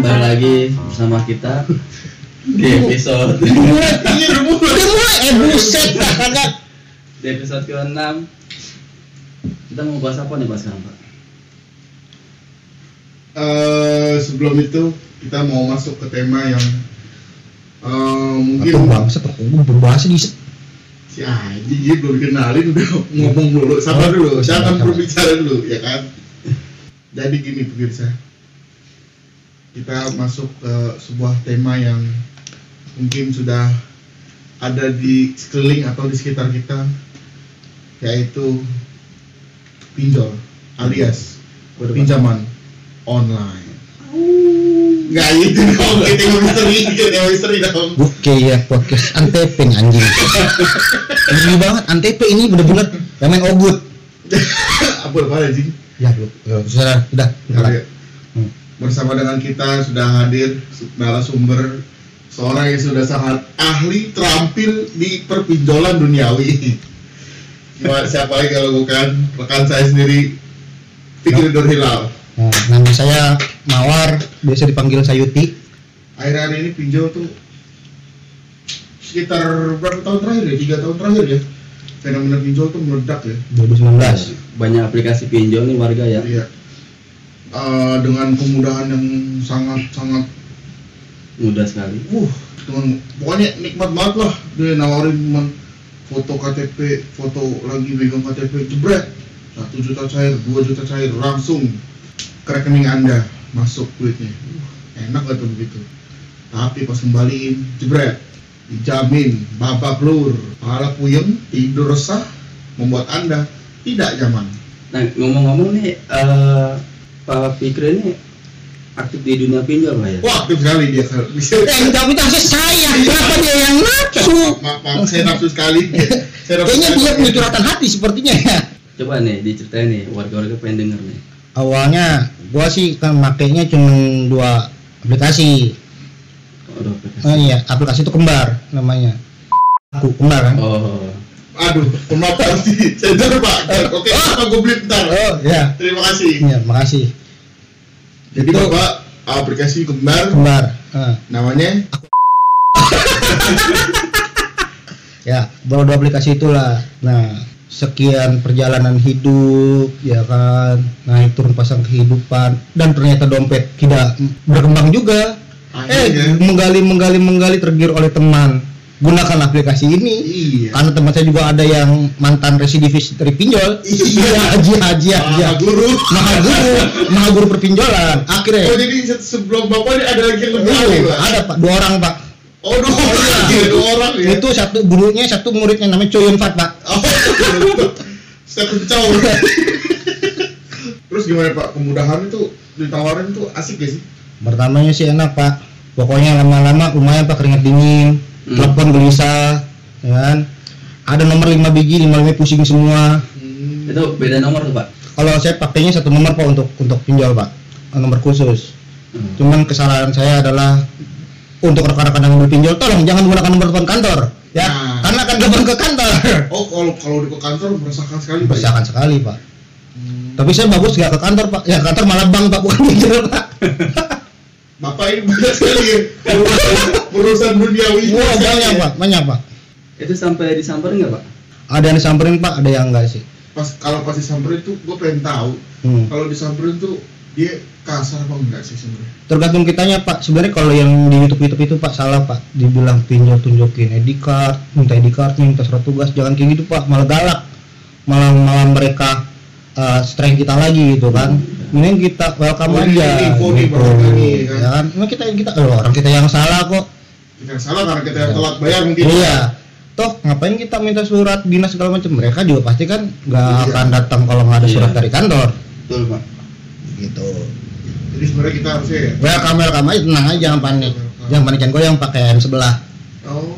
kembali lagi bersama kita di episode udah mulai. Mulai. Eh buset di episode ke-6 kita mau bahas apa nih Pak sekarang Pak? Eh, sebelum itu kita mau masuk ke tema yang eh, mungkin Atau bangsa gue berbahasa di si Aji dia belum dikenalin udah ngomong dulu sabar Oh, dulu sabar, jangan sabar. berbicara dulu ya kan jadi gini pemirsa kita masuk ke sebuah tema yang mungkin sudah ada di sekeliling atau di sekitar kita yaitu pinjol alias pinjaman online nggak gitu dong kita yang misteri kita yang misteri dong Oke ya podcast antepeng anjing. Ngeri banget antep ini bener-bener yang main ogut. apa apa anjing Ya ya, sudah, udah. Oke. Hmm. Bersama dengan kita sudah hadir narasumber seorang yang sudah sangat ahli terampil di perpinjolan duniawi. Cuma siapa lagi kalau bukan rekan saya sendiri Fikri Nur Hilal. Nah, nama saya Mawar, biasa dipanggil Sayuti. Akhir-akhir ini pinjol tuh sekitar berapa tahun terakhir ya? Tiga tahun terakhir ya. Fenomena pinjol tuh meledak ya. 2019. banyak aplikasi pinjol nih warga ya Iya. Eh, dengan kemudahan yang sangat sangat mudah sekali Uh, teman pokoknya nikmat banget lah dia nawarin cuman foto KTP, foto lagi megang KTP, jebret satu juta cair, dua juta cair langsung ke rekening anda masuk duitnya. Uh, enak gak tuh begitu. Tapi pas kembaliin, jebret dijamin babak lur, kepala puyeng, tidur resah, membuat anda tidak nyaman. nah ngomong-ngomong nih eh Pak Fikri ini aktif di dunia pinjol Pak ya Wah, aktif sekali dia. Bisa. Eh, enggak minta saya, kenapa dia yang nafsu? Maaf, maaf, saya nafsu sekali. Saya Kayaknya dia punya curhatan hati sepertinya ya. coba nih diceritain nih warga-warga pengen denger nih Awalnya gua sih kan makainya cuma dua aplikasi. Aduh, aplikasi. Oh iya, aplikasi itu kembar namanya. Aku kembar kan? oh Aduh, maaf pasti. Sensor Pak. Oke, apa gue beli bentar. Oh iya. Terima kasih. Iya, makasih. Jadi Itu- Bapak aplikasi kembar Kembar. Ah. namanya ya baru dua aplikasi itulah nah sekian perjalanan hidup ya kan naik turun pasang kehidupan dan ternyata dompet tidak berkembang juga eh Akhirnya. menggali menggali menggali tergiur oleh teman gunakan aplikasi ini iya. karena teman saya juga ada yang mantan residivis dari pinjol Iya. haji haji haji Ah, guru. maha guru maha guru perpinjolan Oh akhirnya jadi se- sebelum Bapak ini ada lagi yang lebih Oh, Pak? ada pak dua orang pak Oh, dua orang. iya. Iya, dua orang ya. itu satu gurunya satu muridnya namanya Choyun Fat pak Oh, saya kencau. Terus gimana Pak? Kemudahan itu ditawarin itu asik gak sih? Pertamanya sih enak pak, pokoknya lama-lama lumayan pak keringat dingin, Hmm. telepon gelisah, ya kan. Ada nomor 5 biji, 5 lima pusing semua. Hmm. itu beda nomor tuh Pak Kalau saya pakainya satu nomor pak untuk untuk pinjol pak, nomor khusus. Hmm. Cuman kesalahan saya adalah untuk rekan-rekan yang berpinjol, tolong jangan menggunakan nomor telepon kantor, ya, Nah. karena akan gampang ke kantor. Oh, kalau kalau di ke kantor merasakan sekali, Pak. ya? Bersakan sekali pak. Hmm. Tapi saya bagus nggak ke kantor pak, ya kantor malah bank pak bukan pinjol pak. Bapak ini banyak sekali ya urusan, duniawi. Wah banyak pak, banyak pak. itu sampai disamperin nggak Pak Ada yang disamperin pak, ada yang enggak sih. Pas kalau pas disamperin tuh gue pengen tahu Hmm. kalau disamperin tuh dia kasar apa enggak sih sebenarnya? tergantung kitanya pak sebenarnya kalau yang di YouTube YouTube itu pak salah pak dibilang pinjol tunjukin ID card minta ID card minta surat tugas jangan kayak gitu pak malah galak malah malah mereka uh, strength kita lagi gitu kan mending kita welcome Oh, ini aja nih, gitu. barangkali, kan? ya kan Emang kita kita oh, orang kita yang salah kok Yang salah karena kita yang telat bayar mungkin. iya toh ngapain kita minta surat dinas segala macam mereka juga pasti kan nggak Iya. akan datang kalau nggak ada Iya. surat dari kantor betul Pak gitu Jadi sebenarnya kita harusnya ya. welcome welcome aja tenang aja jangan panik jangan panik jangan goyang pakai M sebelah Oh.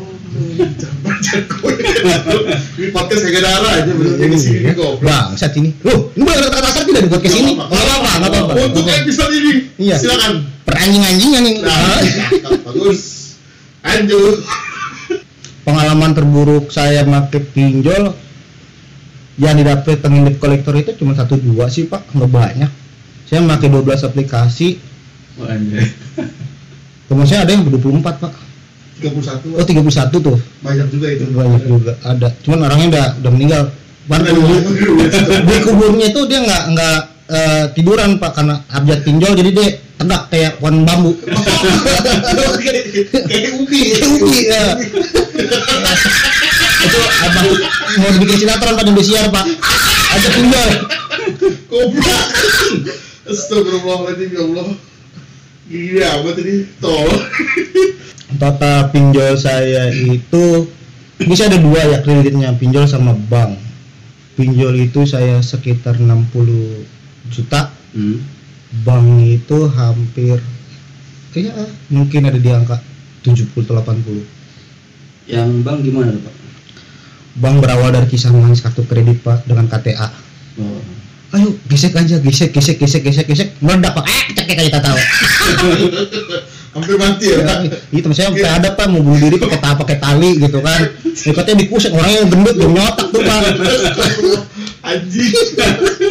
Ini podcast kayak darah aja jadi sini kok. Bangsat ini. Loh, ini boleh kata kasar tidak di podcast ini? Enggak apa-apa, enggak apa-apa. Untuk episode ini, Iya. silakan. Peranjing-anjingan ini. Nah, bagus. Lanjut. Pengalaman terburuk saya pakai pinjol yang didapat pengindep kolektor itu cuma satu dua sih pak, nggak banyak. Saya pakai 12 aplikasi. Oh, teman saya ada yang 24 pak. 31 oh 31 tuh. Banyak juga itu. Banyak juga. Ada. Cuman orangnya udah udah meninggal. Di kuburnya itu dia nggak nggak eh, tiduran pak karena abjad pinjol. Jadi dia tegak kayak pohon bambu. Kayak ubi. Kayak ubi, ya. itu abang mau dibikin sinetron pak di Indosiar pak. Ada pinjol goblok. Astagfirullahaladzim ya Allah. Gini amat ini. Tol total pinjol saya itu bisa ada dua ya kreditnya. Pinjol sama bank. Pinjol itu saya sekitar 60 juta. Hmm. Bank itu hampir ya mungkin ada di angka 70 atau 80 Yang bang gimana tuh, Pak? bank berawal dari kisah manis kartu kredit pak dengan KTA Oh. ayo gesek aja gesek gesek gesek gesek gesek. Meledak pak. Eh cekek aja tahu. Hampir mati ya Ya, itu saya sampai ada pak mau bunuh diri pakai ta pakai tali gitu kan. Ya, katanya dikusek orangnya yang gendut yang nyotak tuh pak. Anjing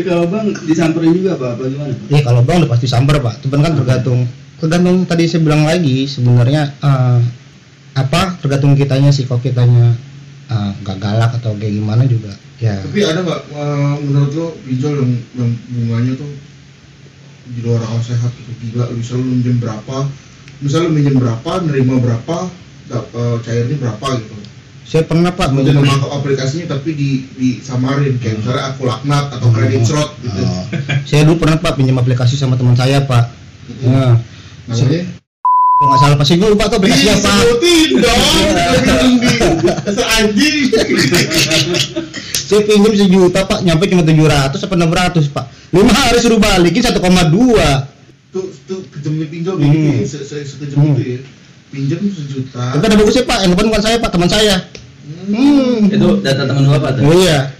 Tapi kalau bang disamperin juga Pak, apa gimana? Pak? ya kalau bang udah pasti samper pak. Cuman kan tergantung. Tergantung tadi saya bilang lagi sebenarnya eh, apa tergantung kitanya sih. Kalau kitanya eh, nggak galak atau kayak gimana juga ya. Tapi ada nggak eh, menurut lo pinjol yang, yang bunganya tuh di luar akal sehat itu gila. Bisa lo minjem berapa misal lo minjem berapa nerima berapa dap- eh, cairnya berapa gitu saya pernah pak minjem- nama aplikasinya tapi di disamarin kayak misalnya aku laknat atau Oh. kredit slot gitu. Oh. saya dulu pernah pak pinjam aplikasi sama teman saya pak. Nah, namanya? Kalau nggak salah pasti lupa tuh aplikasi apa. disebutin dong. Anjing saya pinjam sejuta pak nyampe cuma 700 apa 600 pak. Lima hari suruh balikin 1,2 tuh tuh kejamnya pinjol Hmm. gitu se se sekejam Hmm. itu ya pinjam sejuta. Tapi ada bagusnya pak yang depan bukan saya pak. Teman saya. Hmm. Itu data teman Bapak tuh? oh iya.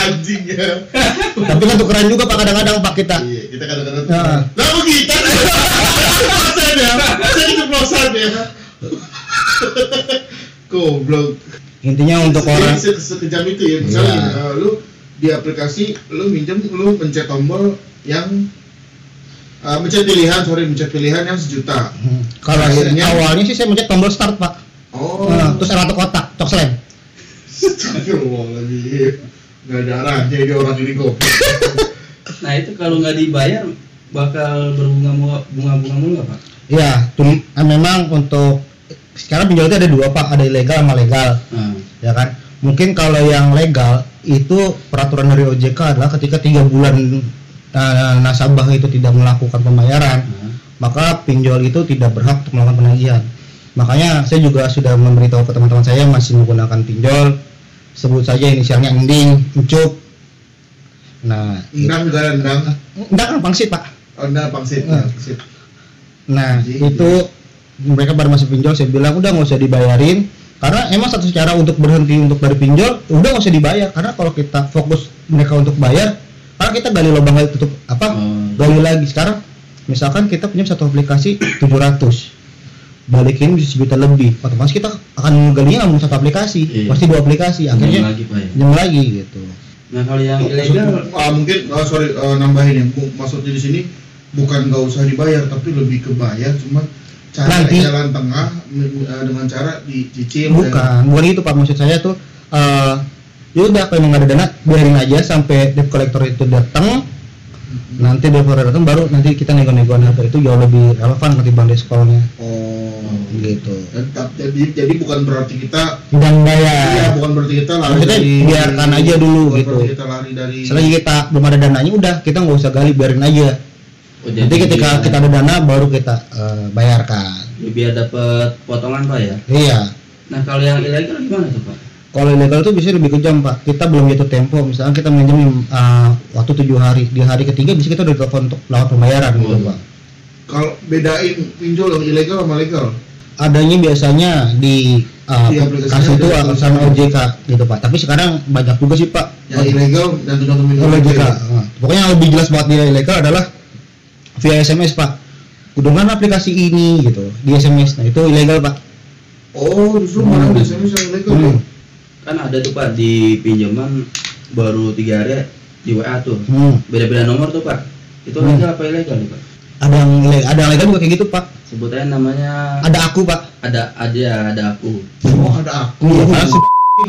Anjing ya. Tapi kan tukeran juga pak kadang-kadang pak kita. Iya kita kadang-kadang Nah. nah kita? Keceplosan ya? Saya keceplosan ya? Goblok. Intinya untuk orang se- sekejam itu ya. Misalnya uh, lu di aplikasi lu minjem lu pencet tombol yang uh, mencet pilihan sorry mencet pilihan yang sejuta. Hmm. kalau Akhirnya- awalnya sih saya mencet tombol start pak. Oh. Nah, terus ada kotak cok slam Astagfirullahaladzim. Nggak ada arahnya ini orang ini goblok Nah itu kalau nggak dibayar bakal berbunga bunga bunga mulu nggak Pak? ya cum- eh, memang untuk sekarang pinjol itu ada dua pak. Ada ilegal sama legal. Nah, ya kan? Mungkin kalau yang legal itu peraturan dari OJK adalah ketika tiga bulan uh, nasabah itu tidak melakukan pembayaran nah. maka pinjol itu tidak berhak untuk melakukan penagihan. Makanya saya juga sudah memberitahu ke teman-teman saya yang masih menggunakan pinjol. Sebut saja inisialnya ending encup nah endang ada endang? Enggak kan pangsit pak. Oh endang pangsit Hmm. pangsit. Nah, Anjing, itu mereka baru masih pinjol, saya bilang udah nggak usah dibayarin. Karena emang satu cara untuk berhenti untuk dari pinjol udah nggak usah dibayar. Karena kalau kita fokus mereka untuk bayar karena kita gali lubang gali tutup apa? Oh. gali lagi. Sekarang misalkan kita punya satu aplikasi 700 balikin bisa sejuta lebih. Otomatis kita akan galinya nggak satu aplikasi. Iya. pasti dua aplikasi akhirnya lagi Pak ya. lagi gitu. Nah kalau yang ilegal ah, mungkin ah, sorry ah, nambahin ya. Bu- maksudnya di sini bukan nggak usah dibayar tapi lebih ke bayar. Cuma cara Nanti. jalan tengah ah, dengan cara dicicil bukan bukan itu pak. Maksud saya tuh eh ya udah kalau emang nggak ada dana biarin aja sampai debt collector itu datang. Nanti debt collector datang baru nanti kita nego-negoan harga itu jauh lebih relevan ketimbang diskonnya oh. Gitu. Jadi jadi bukan berarti kita dan Iya, bayar bukan berarti kita lari Maksudnya dari biarkan aja dulu bukan gitu. kita lari dari selagi kita belum ada dananya udah kita nggak usah gali biarin aja. Oh, nanti ketika kita ada dana baru kita eh, bayarkan. Ya, biar dapat potongan Pak ya. iya. Nah kalau yang ilegal gimana tuh Pak? Kalau ilegal itu bisa lebih kejam pak. Kita belum jatuh tempo. Misalnya kita minjem uh, waktu tujuh hari di hari ketiga bisa kita udah telepon untuk lawan pembayaran gitu Hmm. pak. Kalau bedain pinjol yang ilegal sama legal? Adanya biasanya di uh, Di aplikasinya kasih itu ada sama OJK gitu pak. Tapi sekarang banyak juga sih pak. Yang ilegal dan contoh pinjol OJK ilegal. Nah, pokoknya yang lebih jelas banget dia ilegal adalah via SMS pak. Kudungan aplikasi ini gitu di SMS nah itu ilegal pak. Oh justru malah Hmm. biasanya yang ilegal hmm. Kan ada tuh Pak di pinjaman baru tiga hari di WA tuh. Hmm. Beda-beda nomor tuh Pak. Itu Hmm. legal apa ilegal nih pak? ada yang ilegal, ada yang legal juga kayak gitu pak Sebutnya namanya ada aku pak ada ada ada aku. Oh ada aku. iya pak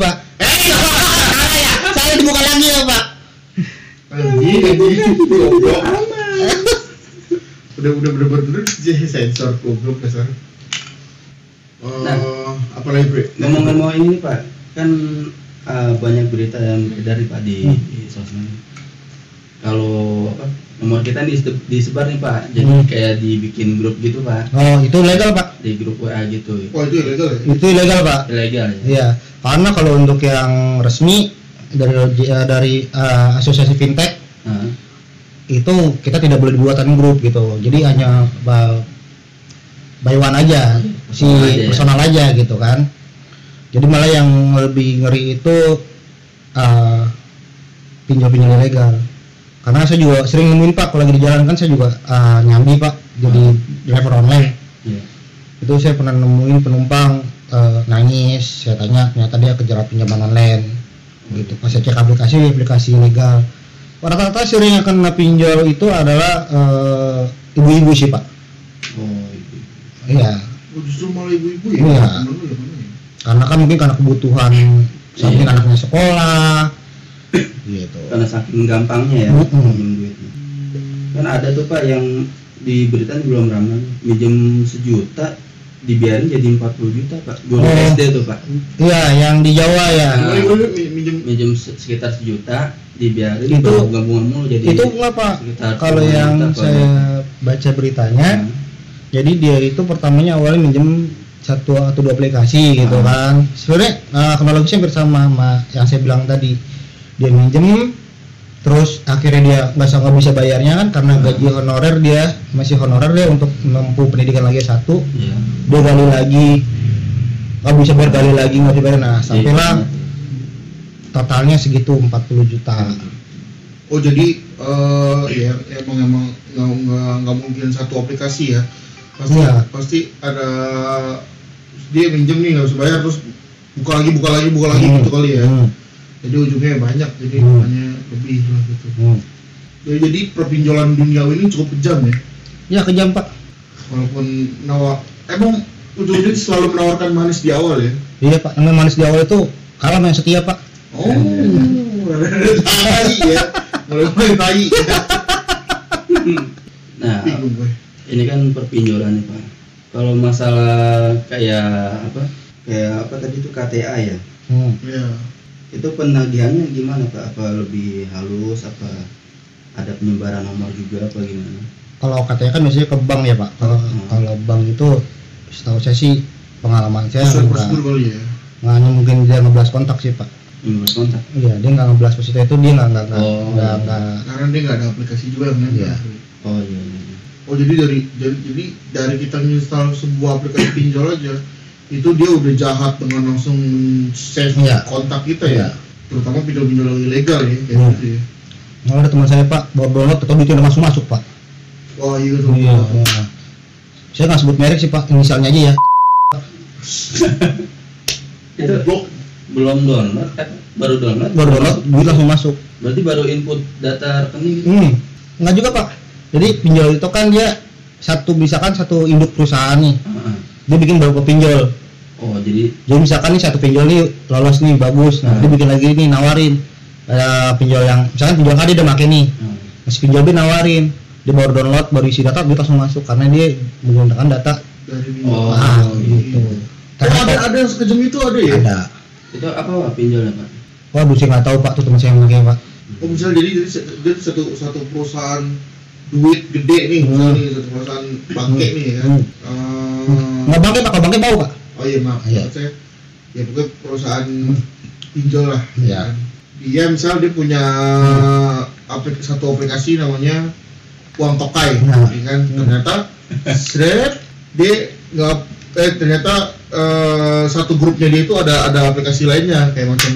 pak eh salah ya saya dibuka lagi ya pak Anjing, anjing, goblok. Udah udah bener bener jadi sensor goblok dasar. Eh, Nah. apa lagi bre? Ngomong-ngomong ini nih pak, kan eh, banyak berita yang beredar nih pak di, Hmm. di sosmed. Kalau apa nomor kita nih dise- disebar nih pak, jadi Hmm. kayak dibikin grup gitu pak, oh itu legal pak di grup WA gitu. Oh itu ilegal ya? itu ilegal pak Ilegal ya? Iya, karena kalau untuk yang resmi dari eh, dari eh, asosiasi fintech Nah, itu kita tidak boleh dibuatan grup gitu. Jadi hanya by one aja, si Personal aja ya. personal aja gitu kan. Jadi malah yang lebih ngeri itu eh, pinjol-pinjol ilegal. Karena saya juga sering nemuin pak kalau lagi di jalan kan saya juga eh, nyambi pak jadi driver online. iya. itu saya pernah nemuin penumpang eh, nangis saya tanya ternyata dia kejerat pinjaman online gitu pas saya cek aplikasi aplikasi legal rata-rata sering kena pinjol itu adalah eh, ibu-ibu sih pak Oh, iya Oh, justru malah ibu-ibu ya? Iya. Karena kan mungkin karena kebutuhan samping Iya. anaknya sekolah gitu Karena saking gampangnya ya Mm-mm. minjem duitnya. Kan ada tuh pak yang di berita belum ramai, minjem sejuta dibiarin jadi 40 juta pak. Guru Oh. SD tuh pak. iya yang di Jawa ya Nah. Minjem minjem se- sekitar sejuta dibiarin Itu- gabungan mulu jadi itu sekitar kalau 10 yang juta saya baca beritanya Nah, jadi dia itu pertamanya awalnya minjem satu atau dua aplikasi gitu Ah. kan sebenarnya uh, kronologisnya hampir sama sama yang saya bilang tadi dia minjem terus akhirnya dia nggak sa- nggak bisa bayarnya kan karena Ah. gaji honorer dia masih honorer dia untuk menempuh pendidikan lagi satu iya. dia gali lagi nggak bisa bayar gali lagi nggak dibayar nah sampailah Iya. totalnya segitu 40 juta Oh jadi eh ya emang emang nggak nggak nggak mungkin satu aplikasi ya pasti Iya. pasti ada dia minjem nih nggak bisa bayar terus buka lagi buka lagi buka lagi Hmm. gitu kali ya Hmm. jadi ujungnya banyak jadi Hmm. makanya lebih lah gitu Hmm. ya, jadi perpinjolan duniawi ini cukup kejam ya ya kejam pak walaupun nawar emang ujung-ujungnya selalu menawarkan manis di awal ya iya pak yang manis di awal itu kalah yang setia pak oh tai ya mulai mulai tai ya. Nah, ini kan perpinjolan nih pak. Kalau masalah kayak apa? Kayak apa tadi itu KTA ya? hmm. ya Itu penagihannya gimana pak? Apa lebih halus? Apa ada penyebaran nomor juga apa gimana? kalau katanya kan biasanya ke bank ya pak kalau Hmm. kalau bank itu setahu saya sih pengalaman saya nggak ya nggak mungkin dia ngeblas kontak sih pak Nomor kontak. iya dia nggak ngeblas positif itu dia nggak nggak nggak Oh. nggak nggak karena dia nggak ada aplikasi juga kan Iya. Oh iya. iya. Iya. oh jadi dari dari jadi dari kita install sebuah aplikasi pinjol aja itu dia udah jahat dengan langsung save Iya. kontak kita ya Iya. terutama pinjol-pinjol yang ilegal ya kayak Hmm. gitu ya Nah, ada teman saya pak bawa download atau duitnya udah masuk masuk pak wah iya tuh iya iya. saya nggak sebut merek sih pak inisialnya aja ya Itu Goblok. belum download kan? Baru download? baru download duit langsung masuk Berarti baru input data rekening gitu? hmm nggak juga pak jadi pinjol itu kan dia satu misalkan satu induk perusahaan nih. Ah, dia bikin beberapa pinjol. Oh jadi jadi misalkan nih satu pinjol nih lolos nih bagus. Nah Hmm. dia bikin lagi nih nawarin ada pinjol yang misalkan pinjol A dia udah make nih. Ah, masih pinjol B nawarin dia baru download baru isi data dia langsung masuk karena dia menggunakan data. Dari Oh, ah iya. gitu. Oh, Karena ada ada yang sekejam itu ada ya? Ada. Itu apa pak pinjolnya pak? wah bu saya nggak tahu pak. Tuh teman saya yang pakai pak. Oh misalnya jadi jadi satu satu perusahaan duit gede nih Hmm. nih satu perusahaan bangke Hmm. nih ya Hmm. Eh, nggak bangke pak bangke bau pak oh iya maaf Iya. maksud saya ya pokoknya perusahaan pinjol lah Iya. kan. dia misal dia punya aplik satu aplikasi namanya uang tokai Nah. ya kan Hmm. ternyata seret dia nggak eh ternyata eh, satu grupnya dia itu ada ada aplikasi lainnya kayak macam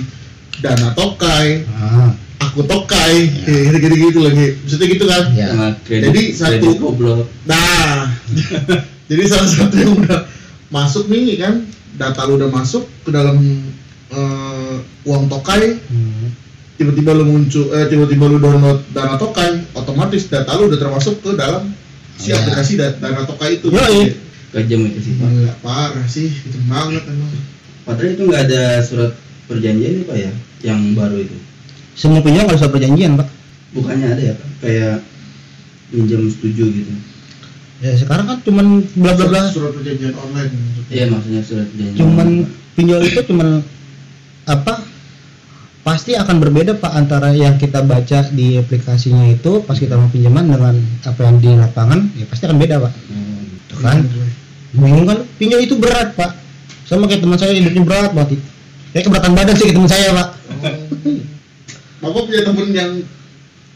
dana tokai ah aku tokai. Ya. gitu gitu gitu lagi maksudnya gitu kan? Ya kredit, Jadi satu- goblok. nah. Jadi salah satu yang udah masuk nih kan? Data lu udah masuk ke dalam eh, uang tokai. Hmm. tiba-tiba lu muncul eh tiba-tiba lu download dana tokai otomatis data lu udah termasuk ke dalam si Iya. aplikasi da- dana tokai itu. Yoi. kejam itu sih pak. Gila, parah sih. Itu banget emang. Padahal itu nggak ada surat perjanjian nih pak ya? Yang baru itu semua pinjol nggak usah perjanjian pak. Bukannya ada ya pak? Kayak minjam setuju gitu? Ya sekarang kan cuman bla bla bla. Surat perjanjian online. Iya maksudnya surat perjanjian cuman pinjol itu cuman apa pasti akan berbeda pak antara yang kita baca di aplikasinya itu pas kita mau pinjaman dengan apa yang di lapangan ya pasti akan beda pak. Hmm. Tuh kan? Bingung kan? Pinjol itu berat pak. Sama kayak teman saya hidupnya berat banget kayak keberatan badan sih teman saya pak. Oh. Bapak punya temen yang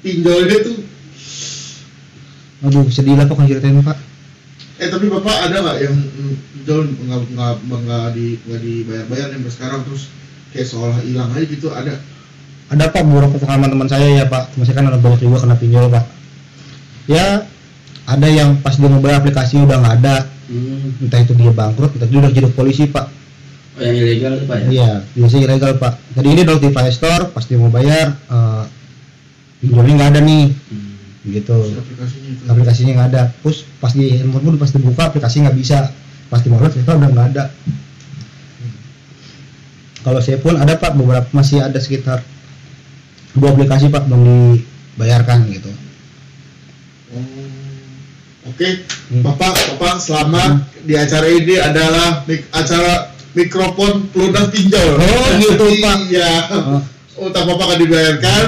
pinjol dia tuh. Aduh sedih lah pak kalau ceritain pak. Eh tapi bapak ada nggak yang mm, pinjol nggak nggak nggak di nggak dibayar-bayar sampai sekarang terus kayak seolah hilang aja gitu ada? Ada pak beberapa pengalaman teman saya ya pak. Teman saya kan ada banyak juga kena pinjol pak. Ya ada yang pas dia mau bayar aplikasi udah nggak ada. Hmm. entah itu dia bangkrut entah itu udah jadi polisi pak oh yang ilegal itu pak ya? Iya biasanya ilegal pak. Jadi ini Play Store pas dia mau bayar eh, pinjolnya nggak ada nih. Hmm. gitu. Si aplikasinya aplikasinya nggak ada. Terus pas di handphone pun pas dibuka aplikasi nggak bisa. Pas di download ternyata udah nggak ada. Kalau saya pun ada pak beberapa masih ada sekitar dua aplikasi pak belum dibayarkan gitu. Oh, Oke, Hmm. Bapak, Bapak selamat. Di acara ini adalah acara mikrofon pelunas pinjol. Oh, gitu, Pak. Iya. Oh. Utang Bapak akan dibayarkan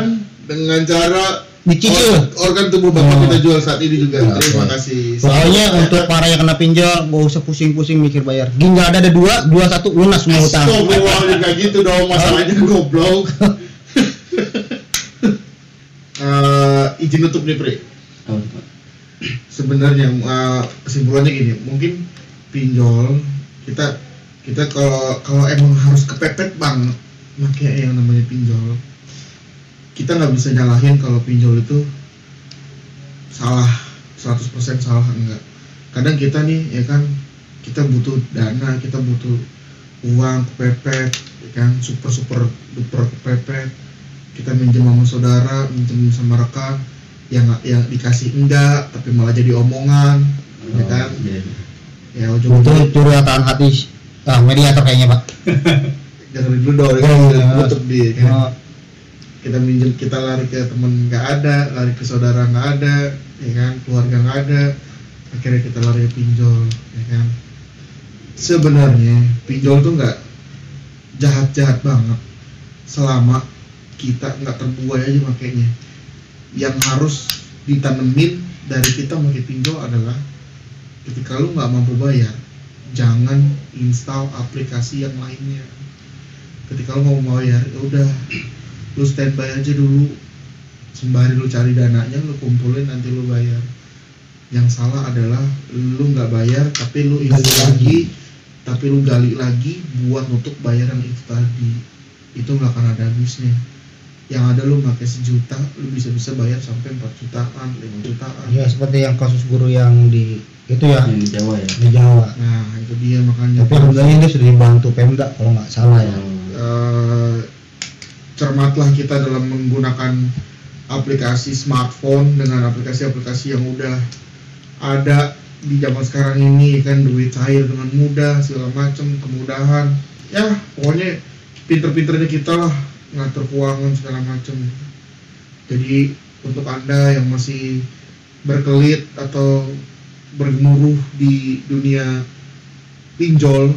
dengan cara Dicicil. or- organ tubuh Bapak Oh. kita jual saat ini juga. Oke. Terima kasih. Pokoknya untuk para yang kena pinjol gak usah pusing-pusing mikir bayar. Ginjal ada ada dua, dua satu lunas semua utang. Astagfirullah juga gitu dong masalahnya goblok. Eh, izin nutup nih Pri. Pak sebenarnya uh, kesimpulannya gini mungkin pinjol kita kita kalau kalau emang harus kepepet banget pakai yang namanya pinjol. Kita nggak bisa nyalahin kalau pinjol itu salah 100% salah enggak. Kadang kita nih ya kan kita butuh dana kita butuh uang kepepet ya kan super super duper kepepet. Kita minjem sama saudara minjem sama rekan yang yang dikasih enggak tapi malah jadi omongan ya kan. Oh, iya. ya Itu ujung-ujungnya curhatan hati ah, mediator kayaknya pak. dengerin dulu dong ya Oh, kan iya. tutup dia kan Oh, kita minjem kita lari ke temen nggak ada lari ke saudara nggak ada ya kan? Keluarga nggak ada. Akhirnya kita lari ke pinjol ya kan? Sebenarnya pinjol tuh nggak jahat-jahat banget. Selama kita nggak terbuai aja makainya yang harus ditanemin dari kita pakai pinjol adalah ketika lu nggak mampu bayar jangan install aplikasi yang lainnya. Ketika lu mau bayar ya udah. Lu standby aja dulu. Sembari lu cari dananya lu kumpulin nanti lu bayar. Yang salah adalah lu nggak bayar tapi lu isi lagi. lagi tapi lu gali lagi buat nutup bayaran itu tadi. Itu nggak akan ada habisnya. Yang ada lu pakai sejuta lu bisa bisa bayar sampai 4 jutaan 5 jutaan. Ya seperti yang kasus guru yang di itu ya. Yang di Jawa ya? Di Jawa. nah itu dia makanya. Tapi alhamdulillah dia sudah dibantu Pemda kalau nggak salah ya. Eh, cermatlah kita dalam menggunakan aplikasi smartphone dengan aplikasi-aplikasi yang udah ada di zaman sekarang ini. Kan duit cair dengan mudah segala macam kemudahan. Ya pokoknya pinter-pinternya kita lah ngatur keuangan segala macam jadi untuk anda yang masih berkelit atau bergemuruh di dunia pinjol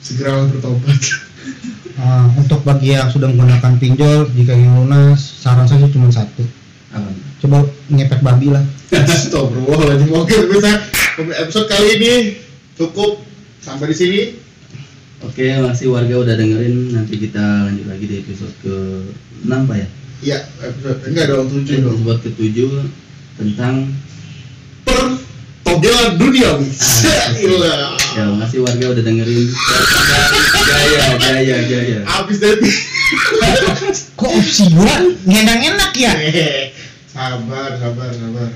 segeralah bertobat. Ah, untuk bagi yang sudah menggunakan pinjol jika ingin lunas saran saya cuma satu. Apa? coba ngepet babi lah. Astagfirullahaladzim. Oke bisa episode kali ini cukup. Sampai di sini. Oke, masih warga udah dengerin. Nanti kita lanjut lagi di episode ke 6 Pak ya. Iya episode enggak dong tujuh dong Episode ke 7 tentang duniawi Gila ya masih warga udah dengerin. Jaya, jaya, jaya. Abis dari kok opsi gua ngendang enak ya? Sabar sabar sabar